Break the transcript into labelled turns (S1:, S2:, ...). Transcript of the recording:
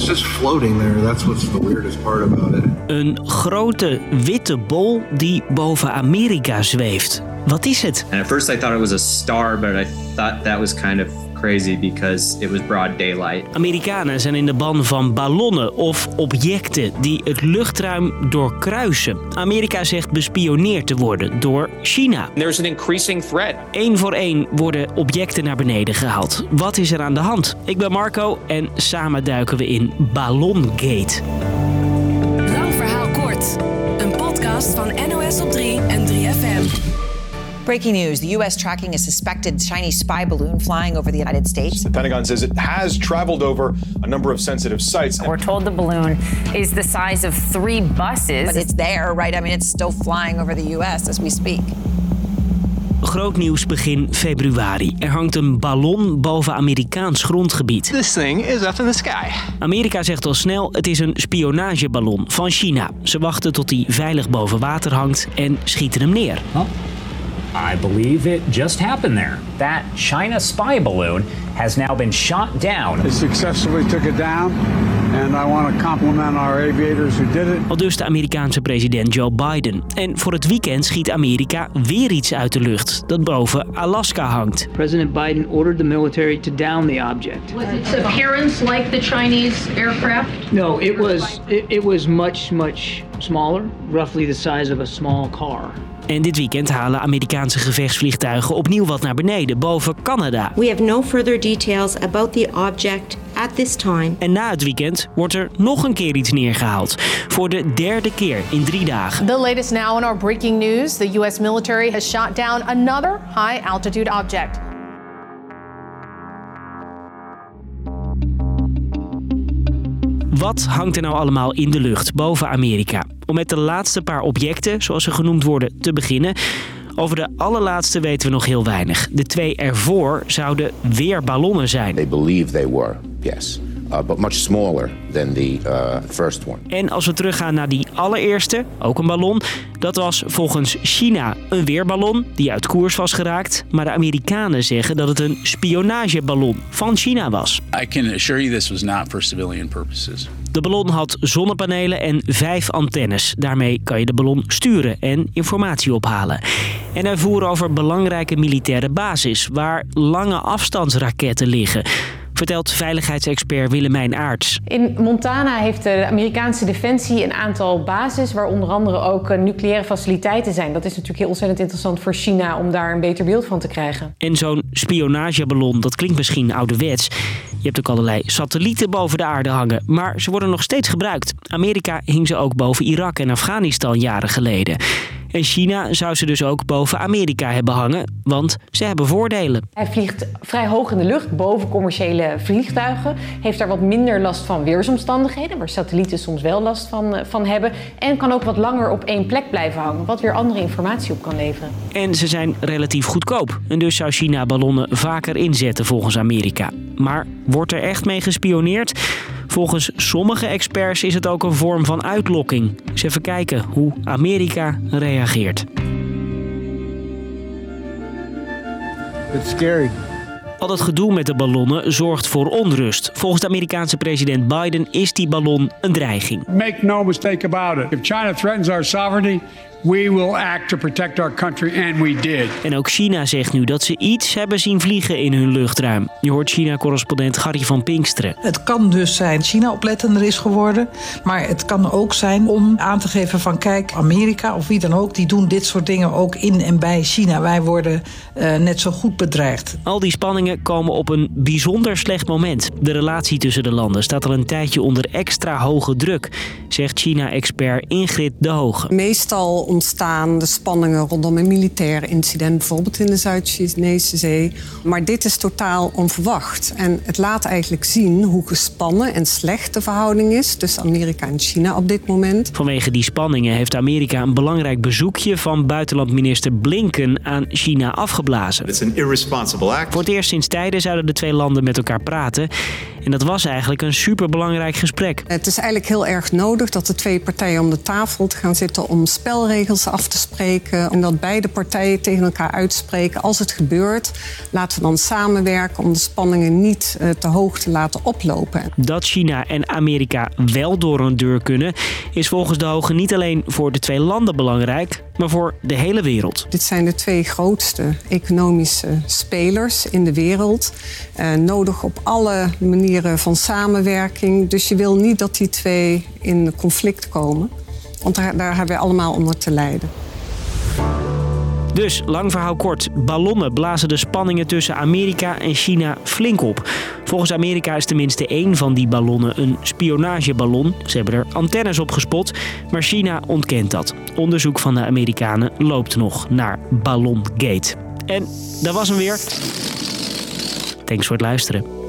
S1: It's just floating there. That's what's the weirdest part about it.
S2: Een grote witte bol die boven Amerika zweeft. Wat is het?
S3: And at first I thought it was a star, but I thought that was kind of crazy because it was broad daylight.
S2: Amerikanen zijn in de ban van ballonnen of objecten die het luchtruim doorkruisen. Amerika zegt bespioneerd te worden door China.
S4: There's an increasing threat.
S2: Eén voor één worden objecten naar beneden gehaald. Wat is er aan de hand? Ik ben Marco en samen duiken we in Ballongate.
S5: Lang verhaal kort. Een podcast van NOS op 3 en 3FM.
S6: Breaking news the U.S. tracking a suspected Chinese spy balloon flying over the United States.
S7: The Pentagon says it has traveled over a number of sensitive sites.
S8: We're told the balloon is the size of three buses.
S6: But it's there, right? I mean, it's still flying over the U.S. as we speak.
S2: Groot nieuws begin februari. Er hangt een ballon boven Amerikaans grondgebied.
S4: This thing is up in the sky.
S2: Amerika zegt al snel het is een spionageballon van China. Ze wachten tot hij veilig boven water hangt en schieten hem neer.
S9: I believe it just happened there. That China spy balloon has now been shot down.
S10: They successfully took it down, and I want to compliment our aviators who did it.
S2: Al dus de Amerikaanse president Joe Biden. En voor het weekend schiet Amerika weer iets uit de lucht dat boven Alaska hangt.
S11: President Biden ordered the military to down the object.
S12: Was its appearance like the Chinese aircraft?
S11: No, it was it, it was much much smaller, roughly the size of a small car.
S2: En dit weekend halen Amerikaanse gevechtsvliegtuigen opnieuw wat naar beneden, boven Canada.
S13: We have no further details about the object at this time.
S2: En na het weekend wordt er nog een keer iets neergehaald. Voor de derde keer in drie dagen.
S14: The latest now in our breaking news. The U.S. military has shot down another high altitude object.
S2: Wat hangt er nou allemaal in de lucht boven Amerika? Om met de laatste paar objecten, zoals ze genoemd worden, te beginnen. Over de allerlaatste weten we nog heel weinig. De twee ervoor zouden weer ballonnen zijn.
S15: They believe they were, yes. Uh, but much smaller than the uh, first one.
S2: En als we teruggaan naar die allereerste, ook een ballon, dat was volgens China een weerballon die uit koers was geraakt. Maar de Amerikanen zeggen dat het een spionageballon van China was.
S16: I can assure you this was not for civilian purposes.
S2: De ballon had zonnepanelen en vijf antennes. Daarmee kan je de ballon sturen en informatie ophalen. En hij voer over belangrijke militaire basis waar lange afstandsraketten liggen vertelt veiligheidsexpert Willemijn Aarts.
S17: In Montana heeft de Amerikaanse defensie een aantal bases... waar onder andere ook nucleaire faciliteiten zijn. Dat is natuurlijk heel ontzettend interessant voor China... om daar een beter beeld van te krijgen.
S2: En zo'n spionageballon, dat klinkt misschien ouderwets... Je hebt ook allerlei satellieten boven de aarde hangen, maar ze worden nog steeds gebruikt. Amerika hing ze ook boven Irak en Afghanistan jaren geleden. En China zou ze dus ook boven Amerika hebben hangen, want ze hebben voordelen.
S17: Hij vliegt vrij hoog in de lucht, boven commerciële vliegtuigen. Heeft daar wat minder last van weersomstandigheden, waar satellieten soms wel last van, van hebben. En kan ook wat langer op één plek blijven hangen, wat weer andere informatie op kan leveren.
S2: En ze zijn relatief goedkoop. En dus zou China ballonnen vaker inzetten volgens Amerika. Maar wordt er echt mee gespioneerd? Volgens sommige experts is het ook een vorm van uitlokking. Dus even kijken hoe Amerika reageert.
S10: It's scary.
S2: Al dat gedoe met de ballonnen zorgt voor onrust. Volgens de Amerikaanse president Biden is die ballon een dreiging.
S10: Make no mistake about it. If China threatens our sovereignty, we will act to protect our country and we did.
S2: En ook China zegt nu dat ze iets hebben zien vliegen in hun luchtruim. Je hoort China-correspondent Gary van Pinksteren.
S18: Het kan dus zijn China oplettender is geworden. Maar het kan ook zijn om aan te geven van kijk, Amerika of wie dan ook... die doen dit soort dingen ook in en bij China. Wij worden uh, net zo goed bedreigd.
S2: Al die spanningen komen op een bijzonder slecht moment. De relatie tussen de landen staat al een tijdje onder extra hoge druk... zegt China-expert Ingrid de Hoge.
S19: Meestal ontstaan de spanningen rondom een militair incident, bijvoorbeeld in de Zuid-Chinese Zee. Maar dit is totaal onverwacht. En het laat eigenlijk zien hoe gespannen en slecht de verhouding is tussen Amerika en China op dit moment.
S2: Vanwege die spanningen heeft Amerika een belangrijk bezoekje van buitenlandminister Blinken aan China afgeblazen.
S20: It's an irresponsible act.
S2: Voor het eerst sinds tijden zouden de twee landen met elkaar praten. En dat was eigenlijk een superbelangrijk gesprek.
S19: Het is eigenlijk heel erg nodig dat de twee partijen om de tafel te gaan zitten om spelregels af te spreken. En dat beide partijen tegen elkaar uitspreken. Als het gebeurt, laten we dan samenwerken om de spanningen niet eh, te hoog te laten oplopen.
S2: Dat China en Amerika wel door een deur kunnen, is volgens de Hoge niet alleen voor de twee landen belangrijk, maar voor de hele wereld.
S19: Dit zijn de twee grootste economische spelers in de wereld. Eh, nodig op alle van samenwerking. Dus je wil niet dat die twee in conflict komen. Want daar, daar hebben we allemaal onder te lijden.
S2: Dus, lang verhaal kort, ballonnen blazen de spanningen tussen Amerika en China flink op. Volgens Amerika is tenminste één van die ballonnen een spionageballon. Ze hebben er antennes op gespot, maar China ontkent dat. Onderzoek van de Amerikanen loopt nog naar Ballongate. En dat was hem weer. Thanks voor het luisteren.